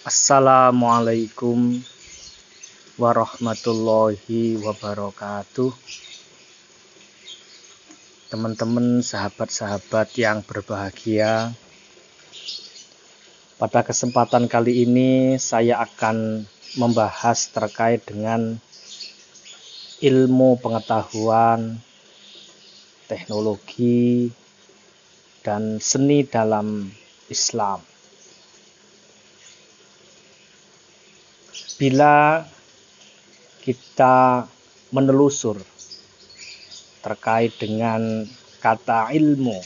Assalamualaikum warahmatullahi wabarakatuh. Teman-teman, sahabat-sahabat yang berbahagia, pada kesempatan kali ini saya akan membahas terkait dengan ilmu pengetahuan, teknologi, dan seni dalam Islam. Bila kita menelusur terkait dengan kata ilmu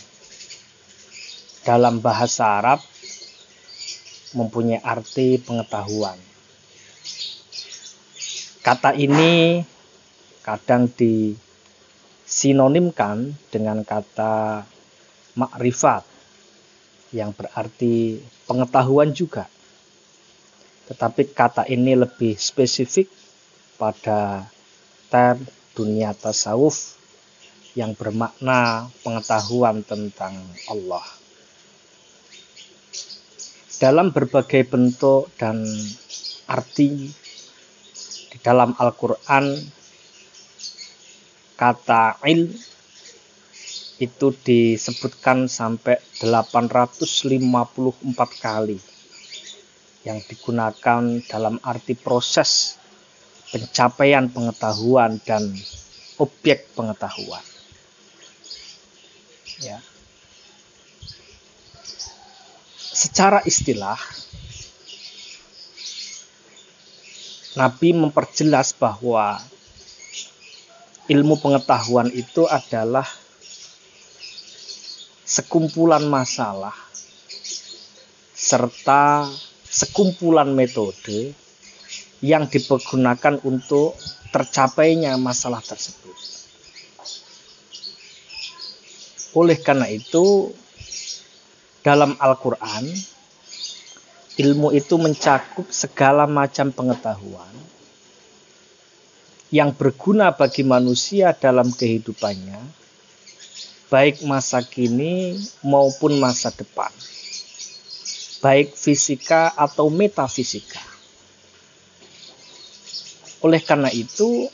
dalam bahasa Arab mempunyai arti pengetahuan. Kata ini kadang disinonimkan dengan kata makrifat yang berarti pengetahuan juga. Tetapi kata ini lebih spesifik pada ter dunia tasawuf yang bermakna pengetahuan tentang Allah. Dalam berbagai bentuk dan arti di dalam Al-Quran kata il itu disebutkan sampai 854 kali yang digunakan dalam arti proses pencapaian pengetahuan dan objek pengetahuan. Ya. Secara istilah Nabi memperjelas bahwa ilmu pengetahuan itu adalah sekumpulan masalah serta sekumpulan metode yang dipergunakan untuk tercapainya masalah tersebut. Oleh karena itu, dalam Al-Quran, ilmu itu mencakup segala macam pengetahuan yang berguna bagi manusia dalam kehidupannya, baik masa kini maupun masa depan baik fisika atau metafisika. Oleh karena itu,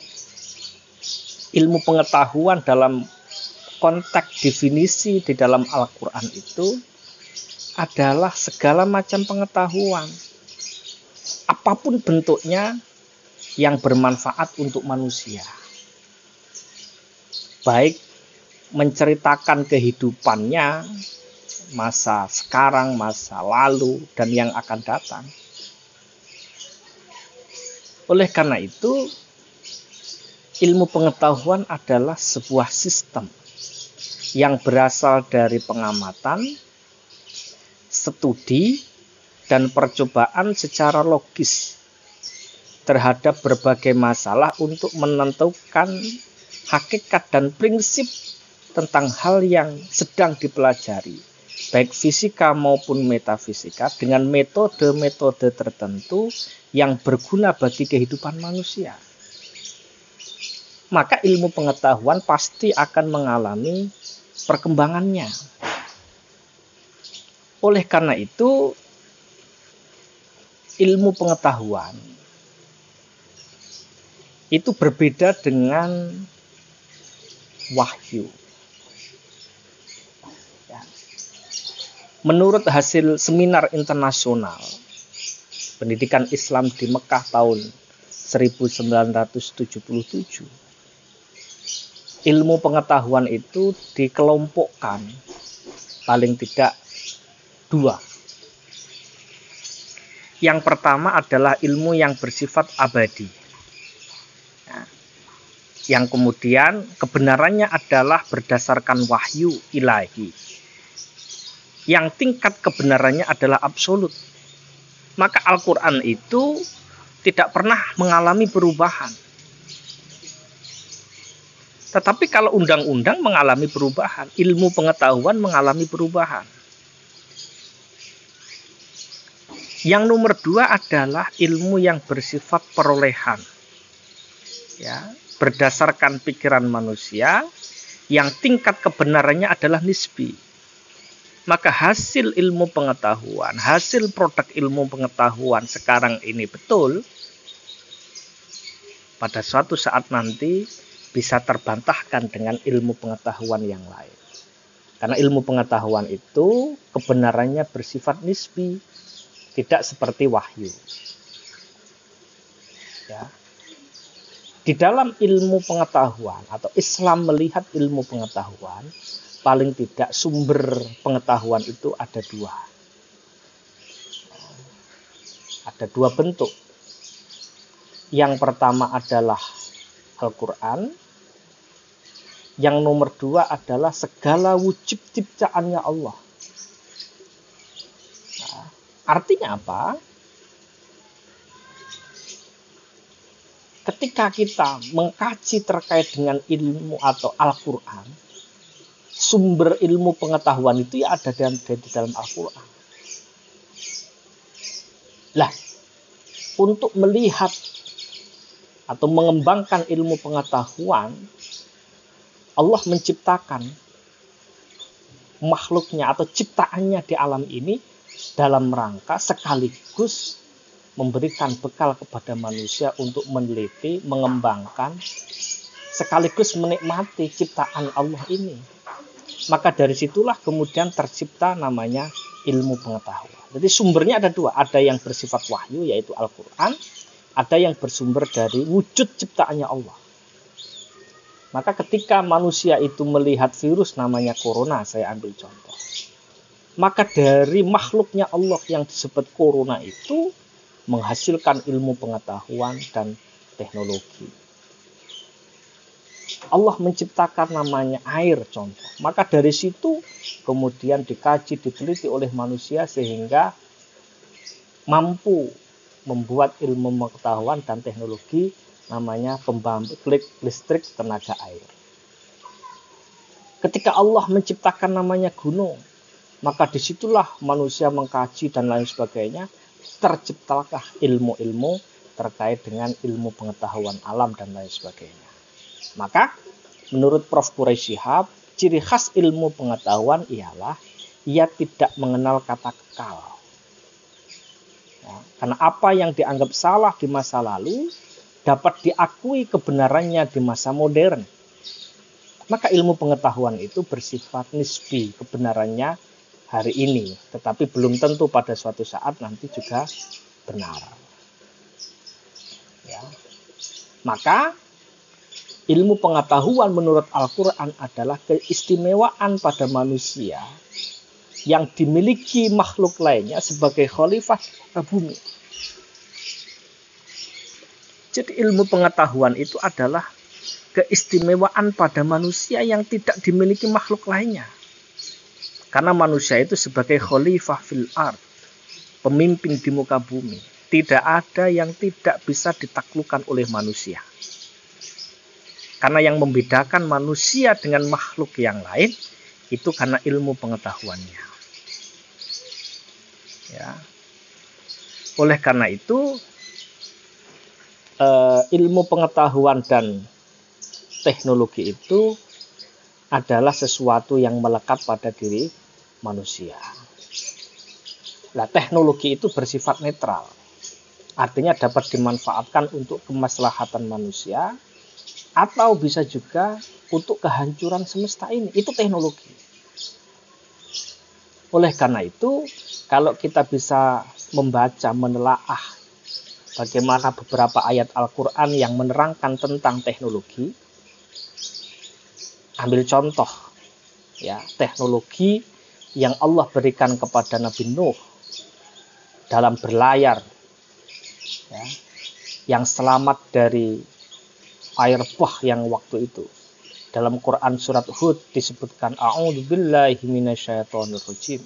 ilmu pengetahuan dalam konteks definisi di dalam Al-Quran itu adalah segala macam pengetahuan, apa pun bentuknya yang bermanfaat untuk manusia, baik menceritakan kehidupannya masa sekarang, masa lalu, dan yang akan datang. Oleh karena itu, ilmu pengetahuan adalah sebuah sistem yang berasal dari pengamatan, studi, dan percobaan secara logis terhadap berbagai masalah untuk menentukan hakikat dan prinsip tentang hal yang sedang dipelajari baik fisika maupun metafisika dengan metode-metode tertentu yang berguna bagi kehidupan manusia. Maka ilmu pengetahuan pasti akan mengalami perkembangannya. Oleh karena itu, ilmu pengetahuan itu berbeda dengan wahyu. Menurut hasil seminar internasional pendidikan Islam di Mekah tahun 1977, ilmu pengetahuan itu dikelompokkan paling tidak dua. Yang pertama adalah ilmu yang bersifat abadi. Nah, yang kemudian kebenarannya adalah berdasarkan wahyu ilahi yang tingkat kebenarannya adalah absolut. Maka Al-Quran itu tidak pernah mengalami perubahan. Tetapi kalau undang-undang mengalami perubahan, ilmu pengetahuan mengalami perubahan. Yang nomor dua adalah ilmu yang bersifat perolehan. Ya, berdasarkan pikiran manusia yang tingkat kebenarannya adalah nisbi Maka hasil ilmu pengetahuan, hasil produk ilmu pengetahuan sekarang ini betul, pada suatu saat nanti bisa terbantahkan dengan ilmu pengetahuan yang lain. Karena ilmu pengetahuan itu kebenarannya bersifat nisbi, tidak seperti wahyu. Ya. Di dalam ilmu pengetahuan atau Islam melihat ilmu pengetahuan, paling tidak sumber pengetahuan itu ada dua. Ada dua bentuk. Yang pertama adalah Al-Quran, yang nomor dua adalah segala wujud ciptaannya Allah. Nah, artinya apa? Ketika kita mengkaji terkait dengan ilmu atau Al-Quran, sumber ilmu pengetahuan itu ya ada di, dalam Al-Quran. Lah, untuk melihat atau mengembangkan ilmu pengetahuan, Allah menciptakan makhluknya atau ciptaannya di alam ini dalam rangka sekaligus memberikan bekal kepada manusia untuk meneliti, mengembangkan, sekaligus menikmati ciptaan Allah ini. Maka dari situlah kemudian tercipta namanya ilmu pengetahuan. Jadi sumbernya ada dua, ada yang bersifat wahyu yaitu Al-Quran, ada yang bersumber dari wujud ciptaannya Allah. Maka ketika manusia itu melihat virus namanya corona, saya ambil contoh. Maka dari makhluknya Allah yang disebut corona itu menghasilkan ilmu pengetahuan dan teknologi. Allah menciptakan namanya air contoh. Maka dari situ kemudian dikaji, diteliti oleh manusia sehingga mampu membuat ilmu pengetahuan dan teknologi namanya pembangkit listrik tenaga air. Ketika Allah menciptakan namanya gunung, maka di situlah manusia mengkaji dan lain sebagainya, terciptalah ilmu-ilmu terkait dengan ilmu pengetahuan alam dan lain sebagainya. Maka menurut Prof. Quraisy Shihab, ciri khas ilmu pengetahuan ialah ia tidak mengenal kata kekal. Ya, karena apa yang dianggap salah di masa lalu dapat diakui kebenarannya di masa modern. Maka ilmu pengetahuan itu bersifat nisbi kebenarannya hari ini, tetapi belum tentu pada suatu saat nanti juga benar. Ya. Maka ilmu pengetahuan menurut Al-Quran adalah keistimewaan pada manusia yang dimiliki makhluk lainnya sebagai khalifah bumi. Jadi ilmu pengetahuan itu adalah keistimewaan pada manusia yang tidak dimiliki makhluk lainnya. Karena manusia itu sebagai khalifah fil ard, pemimpin di muka bumi. Tidak ada yang tidak bisa ditaklukkan oleh manusia. Karena yang membedakan manusia dengan makhluk yang lain itu karena ilmu pengetahuannya. Ya. Oleh karena itu uh, ilmu pengetahuan dan teknologi itu adalah sesuatu yang melekat pada diri manusia. Nah, teknologi itu bersifat netral. Artinya dapat dimanfaatkan untuk kemaslahatan manusia atau bisa juga untuk kehancuran semesta ini. Itu teknologi. Oleh karena itu, kalau kita bisa membaca, menelaah bagaimana beberapa ayat Al-Quran yang menerangkan tentang teknologi. Ambil contoh, ya teknologi yang Allah berikan kepada Nabi Nuh dalam berlayar, ya, yang selamat dari air bah yang waktu itu. Dalam Quran surat Hud disebutkan A'udzubillahi minasyaitonirrajim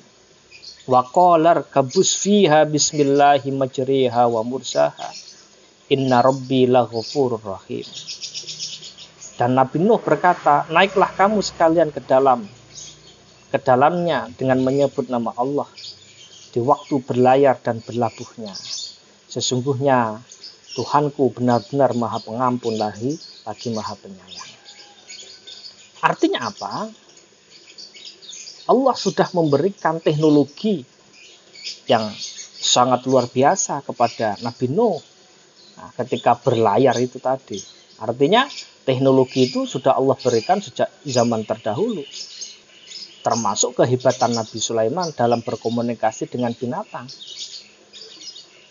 wa qalar kabus fiha bismillahi majriha wa mursaha. Inna rabbi laghafurur rahim. Dan Nabi Nuh berkata naiklah kamu sekalian ke dalam ke dalamnya dengan menyebut nama Allah di waktu berlayar dan berlabuhnya. Sesungguhnya Tuhanku benar-benar maha pengampun lagi lagi maha penyayang artinya apa Allah sudah memberikan teknologi yang sangat luar biasa kepada Nabi Nuh nah, ketika berlayar itu tadi. Artinya teknologi itu sudah Allah berikan sejak zaman terdahulu. Termasuk kehebatan Nabi Sulaiman dalam berkomunikasi dengan binatang.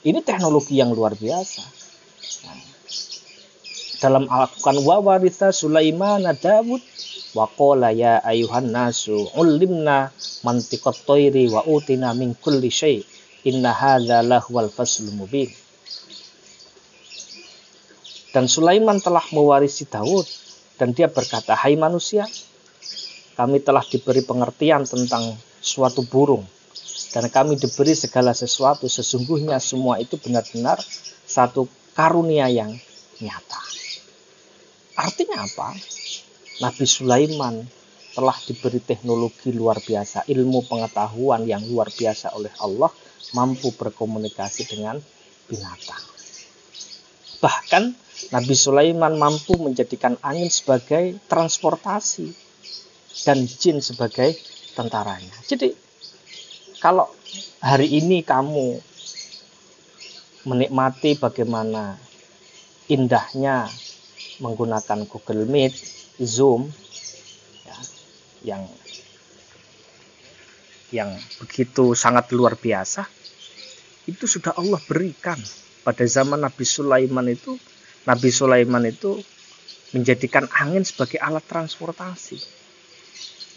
Ini teknologi yang luar biasa. Dalam Al-Quran Sulaiman Dawud wa qala ya ayuhan nasu ulimna mantiqat toiri wa utina min kulli syai inna hadza lahwal faslul mubin. Dan Sulaiman telah mewarisi Daud dan dia berkata hai manusia kami telah diberi pengertian tentang suatu burung dan kami diberi segala sesuatu. Sesungguhnya semua itu benar-benar satu karunia yang nyata artinya apa Nabi Sulaiman telah diberi teknologi luar biasa, ilmu pengetahuan yang luar biasa oleh Allah, mampu berkomunikasi dengan binatang. Bahkan Nabi Sulaiman mampu menjadikan angin sebagai transportasi dan jin sebagai tentaranya. Jadi kalau hari ini kamu menikmati bagaimana indahnya menggunakan Google Meet, Zoom ya, yang yang begitu sangat luar biasa itu sudah Allah berikan. Pada zaman Nabi Sulaiman itu Nabi Sulaiman itu menjadikan angin sebagai alat transportasi.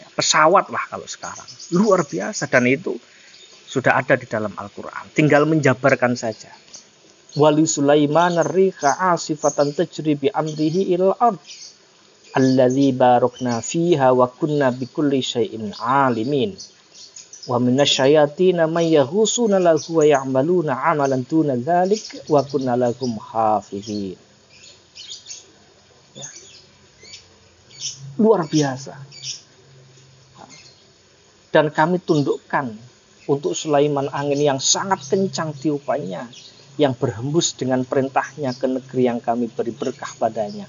Ya, pesawat lah kalau sekarang. Luar biasa. Dan itu sudah ada di dalam Al-Quran. Tinggal menjabarkan saja wali Sulaiman riha asifatan tajri bi amrihi ilal ard. Alladzi barakna fiha wa kunna bikulli syai'in alimin. Wa minasyayatin may yahusuna lahu wa ya'maluna 'amalan tuna dzalik wa kunna lahum hafizin. Ya. luar biasa. Dan kami tundukkan untuk Sulaiman angin yang sangat kencang tiupannya yang berhembus dengan perintahnya ke negeri yang kami beri berkah padanya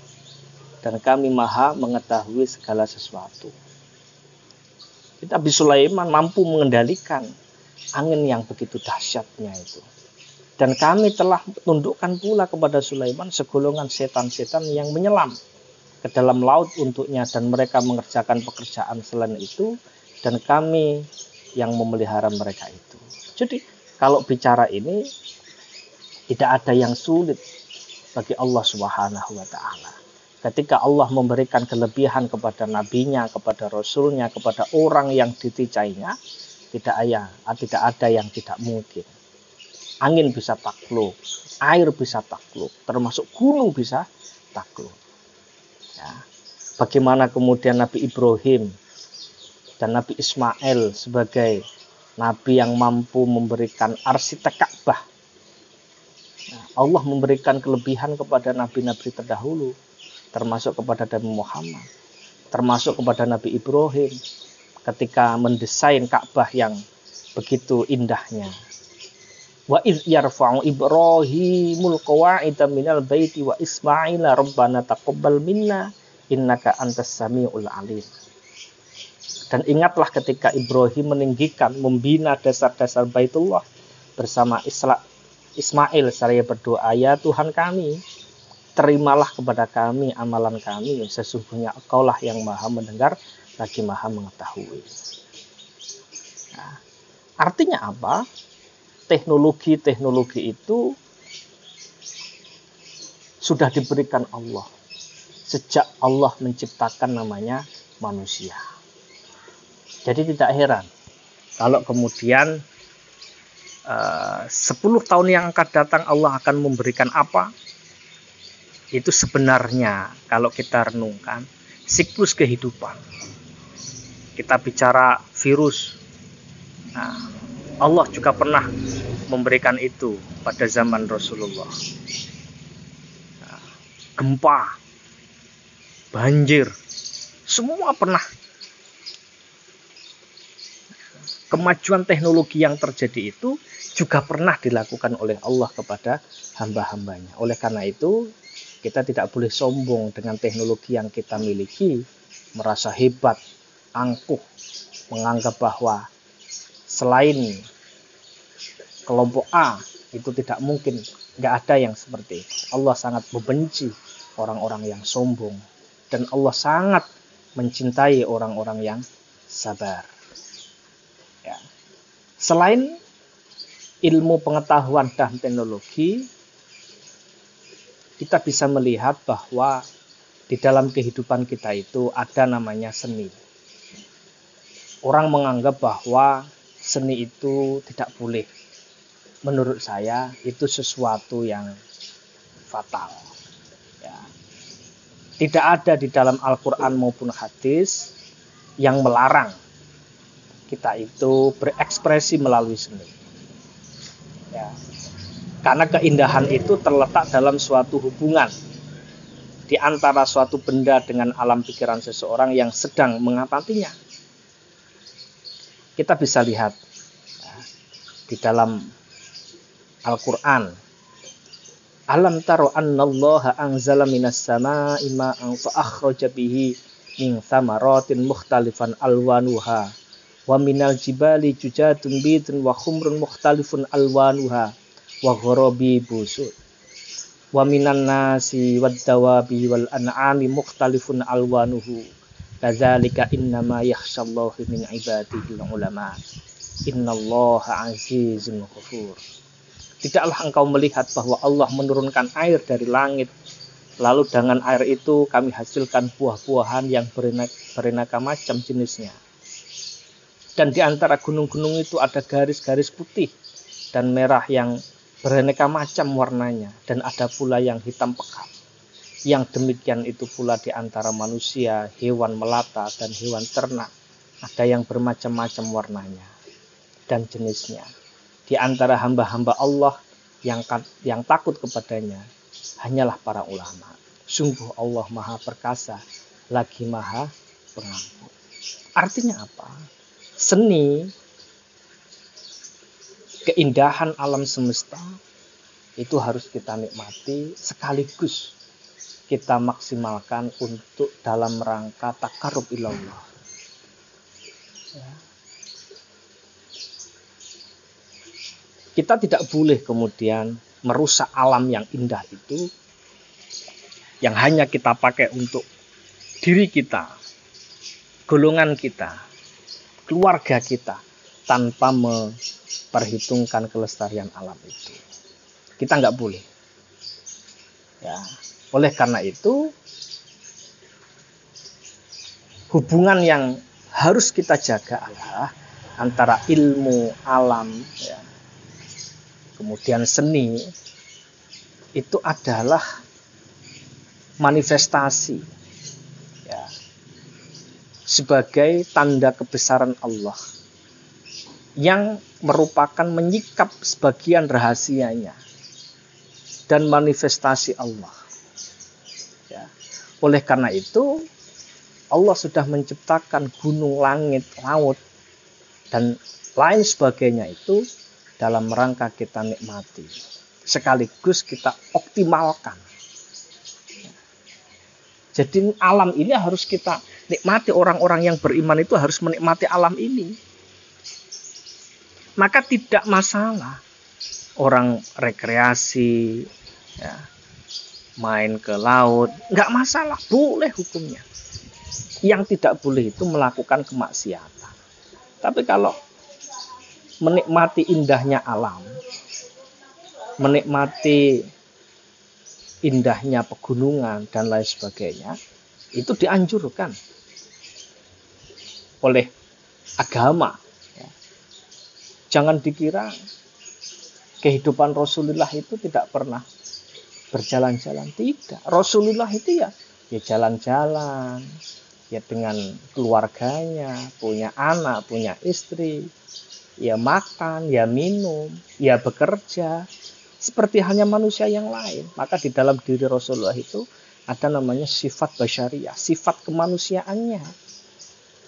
dan kami maha mengetahui segala sesuatu. Nabi Sulaiman mampu mengendalikan angin yang begitu dahsyatnya itu. Dan kami telah tundukkan pula kepada Sulaiman segolongan setan-setan yang menyelam ke dalam laut untuknya dan mereka mengerjakan pekerjaan selain itu dan kami yang memelihara mereka itu. Jadi kalau bicara ini tidak ada yang sulit bagi Allah Subhanahu wa taala ketika Allah memberikan kelebihan kepada nabinya, kepada rasulnya, kepada orang yang diticainya, tidak ada, tidak ada yang tidak mungkin. Angin bisa takluk, air bisa takluk, termasuk gunung bisa takluk. Ya. Bagaimana kemudian Nabi Ibrahim dan Nabi Ismail sebagai nabi yang mampu memberikan arsitek Ka'bah. Allah memberikan kelebihan kepada nabi-nabi terdahulu termasuk kepada Nabi Muhammad, termasuk kepada Nabi Ibrahim ketika mendesain Ka'bah yang begitu indahnya. Wa iz yarfa'u Ibrahimul qawa'ida minal baiti wa Ismaila rabbana taqabbal minna innaka antas samiul alim. Dan ingatlah ketika Ibrahim meninggikan, membina dasar-dasar Baitullah bersama Isla, Ismail saya berdoa ya Tuhan kami terimalah kepada kami amalan kami. Sesungguhnya engkaulah yang maha mendengar lagi maha mengetahui. Nah, artinya apa? Teknologi-teknologi itu sudah diberikan Allah sejak Allah menciptakan namanya manusia. Jadi tidak heran kalau kemudian 10 tahun yang akan datang Allah akan memberikan apa itu sebenarnya kalau kita renungkan siklus kehidupan. Kita bicara virus. Nah, Allah juga pernah memberikan itu pada zaman Rasulullah. Nah, gempa, banjir, semua pernah. Kemajuan teknologi yang terjadi itu juga pernah dilakukan oleh Allah kepada hamba-hambanya. Oleh karena itu, kita tidak boleh sombong dengan teknologi yang kita miliki, merasa hebat, angkuh. menganggap bahwa selain kelompok A itu tidak mungkin nggak ada yang seperti itu Allah sangat membenci orang-orang yang sombong dan Allah sangat mencintai orang-orang yang sabar ya. selain ilmu pengetahuan dan teknologi kita bisa melihat bahwa di dalam kehidupan kita itu ada namanya seni. Orang menganggap bahwa seni itu tidak boleh. Menurut saya itu sesuatu yang fatal. Ya. Tidak ada di dalam Al-Quran maupun hadis yang melarang kita itu berekspresi melalui seni. Ya. Karena keindahan itu terletak dalam suatu hubungan di antara suatu benda dengan alam pikiran seseorang yang sedang mengatatinya. Kita bisa lihat ya, di dalam Al-Quran. Alam taro annallaha anzala minas sama'i ma'an fa akhraja bihi min thamaratin mukhtalifan alwanuha wa minal jibali jujatun bidun wa khumrun mukhtalifun alwanuha wa gharabi busud wa minan nasi wad dawabi wal an'ami mukhtalifun alwanuhu. Kadzalika innama yakhshallahu min ibadihi ulama. Innallaha azizun ghafur. Tidaklah engkau melihat bahwa Allah menurunkan air dari langit lalu dengan air itu kami hasilkan buah-buahan yang beraneka macam jenisnya dan di antara gunung-gunung itu ada garis-garis putih dan merah yang beraneka macam warnanya dan ada pula yang hitam pekat. Yang demikian itu pula di antara manusia, hewan melata dan hewan ternak. Ada yang bermacam-macam warnanya dan jenisnya. Di antara hamba-hamba Allah yang yang takut kepadanya hanyalah para ulama. Sungguh Allah Maha Perkasa, lagi Maha Pengampun. Artinya apa? Seni keindahan alam semesta itu harus kita nikmati sekaligus kita maksimalkan untuk dalam rangka takarub ilallah. Ya. Kita tidak boleh kemudian merusak alam yang indah itu yang hanya kita pakai untuk diri kita, golongan kita, keluarga kita tanpa memperhitungkan kelestarian alam itu. Kita nggak boleh. Ya, oleh karena itu hubungan yang harus kita jaga adalah antara ilmu alam, ya, kemudian seni itu adalah manifestasi sebagai tanda kebesaran Allah yang merupakan menyikap sebagian rahasianya dan manifestasi Allah. Ya. Oleh karena itu, Allah sudah menciptakan gunung, langit, laut, dan lain sebagainya itu dalam rangka kita nikmati. Sekaligus kita optimalkan. Jadi alam ini harus kita nikmati. Orang-orang yang beriman itu harus menikmati alam ini. Maka tidak masalah orang rekreasi ya, main ke laut nggak masalah boleh hukumnya. Yang tidak boleh itu melakukan kemaksiatan. Tapi kalau menikmati indahnya alam menikmati indahnya pegunungan dan lain sebagainya itu dianjurkan oleh agama Jangan dikira kehidupan Rasulullah itu tidak pernah berjalan-jalan. Tidak. Rasulullah itu ya ya jalan-jalan ya dengan keluarganya, punya anak, punya istri, ya makan, ya minum, ya bekerja, seperti hanya manusia yang lain. Maka di dalam diri Rasulullah itu ada namanya sifat basyariah, sifat kemanusiaannya.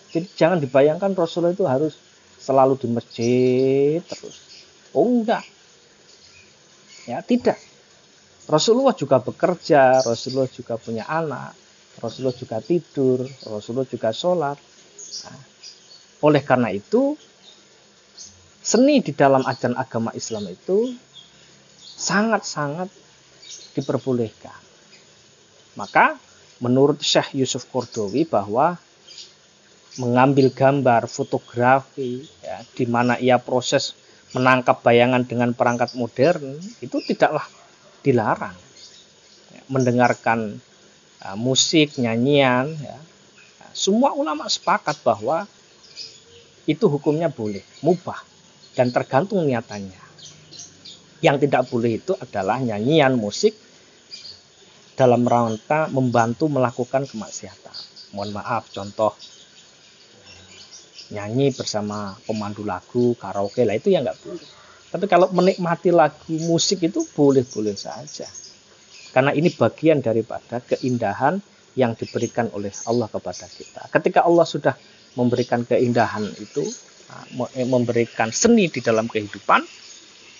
Jadi jangan dibayangkan Rasulullah itu harus selalu di masjid terus. Oh enggak. Ya, tidak. Rasulullah juga bekerja, Rasulullah juga punya anak, Rasulullah juga tidur, Rasulullah juga sholat. Nah, Oleh karena itu, seni di dalam ajaran agama Islam itu sangat-sangat diperbolehkan. Maka menurut Syekh Yusuf Kordowi bahwa mengambil gambar, fotografi, ya, di mana ia proses menangkap bayangan dengan perangkat modern itu tidaklah dilarang. Ya, mendengarkan uh, musik, nyanyian, ya, semua ulama sepakat bahwa itu hukumnya boleh, mubah, dan tergantung niatannya. Yang tidak boleh itu adalah nyanyian musik dalam rangka membantu melakukan kemaksiatan. Mohon maaf, contoh nyanyi bersama pemandu lagu, karaoke lah itu ya nggak boleh. Tapi kalau menikmati lagu musik itu boleh-boleh saja. Karena ini bagian daripada keindahan yang diberikan oleh Allah kepada kita. Ketika Allah sudah memberikan keindahan itu, eh, memberikan seni di dalam kehidupan,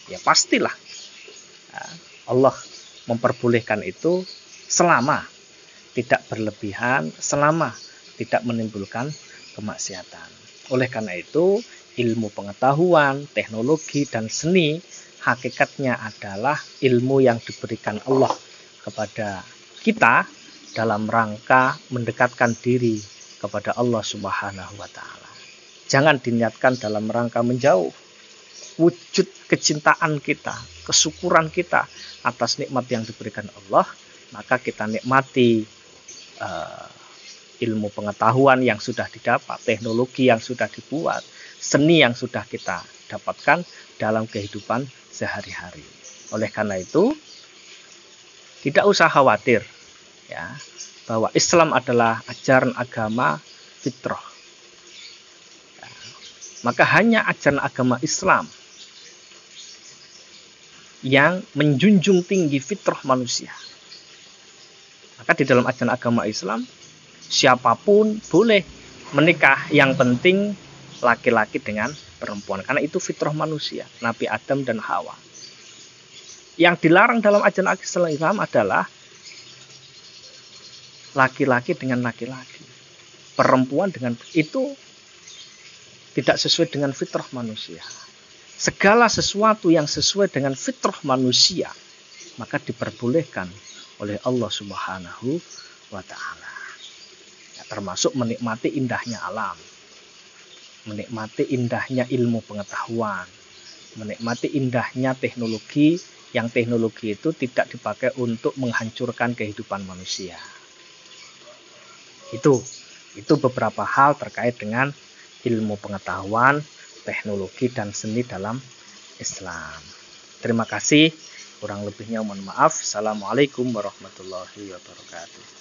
ya pastilah ya, Allah memperbolehkan itu selama tidak berlebihan, selama tidak menimbulkan kemaksiatan. Oleh karena itu, ilmu pengetahuan, teknologi, dan seni hakikatnya adalah ilmu yang diberikan Allah kepada kita dalam rangka mendekatkan diri kepada Allah Subhanahu wa taala. Jangan diniatkan dalam rangka menjauh. Wujud kecintaan kita, kesyukuran kita atas nikmat yang diberikan Allah, maka kita nikmati uh, ilmu pengetahuan yang sudah didapat, teknologi yang sudah dibuat, seni yang sudah kita dapatkan dalam kehidupan sehari-hari. Oleh karena itu, tidak usah khawatir ya bahwa Islam adalah ajaran agama fitrah. Ya, maka hanya ajaran agama Islam yang menjunjung tinggi fitrah manusia. Maka di dalam ajaran agama Islam siapa pun boleh menikah. Yang penting laki-laki dengan perempuan karena itu fitrah manusia, Nabi Adam dan Hawa. Yang dilarang dalam ajaran Islam adalah laki-laki dengan laki-laki, perempuan dengan itu tidak sesuai dengan fitrah manusia. Segala sesuatu yang sesuai dengan fitrah manusia maka diperbolehkan oleh Allah Subhanahu wa taala. Ya, termasuk menikmati indahnya alam. Menikmati indahnya ilmu pengetahuan, menikmati indahnya teknologi yang teknologi itu tidak dipakai untuk menghancurkan kehidupan manusia. Itu itu beberapa hal terkait dengan ilmu pengetahuan, teknologi dan seni dalam Islam. Terima kasih. Kurang lebihnya mohon maaf. Assalamualaikum warahmatullahi wabarakatuh.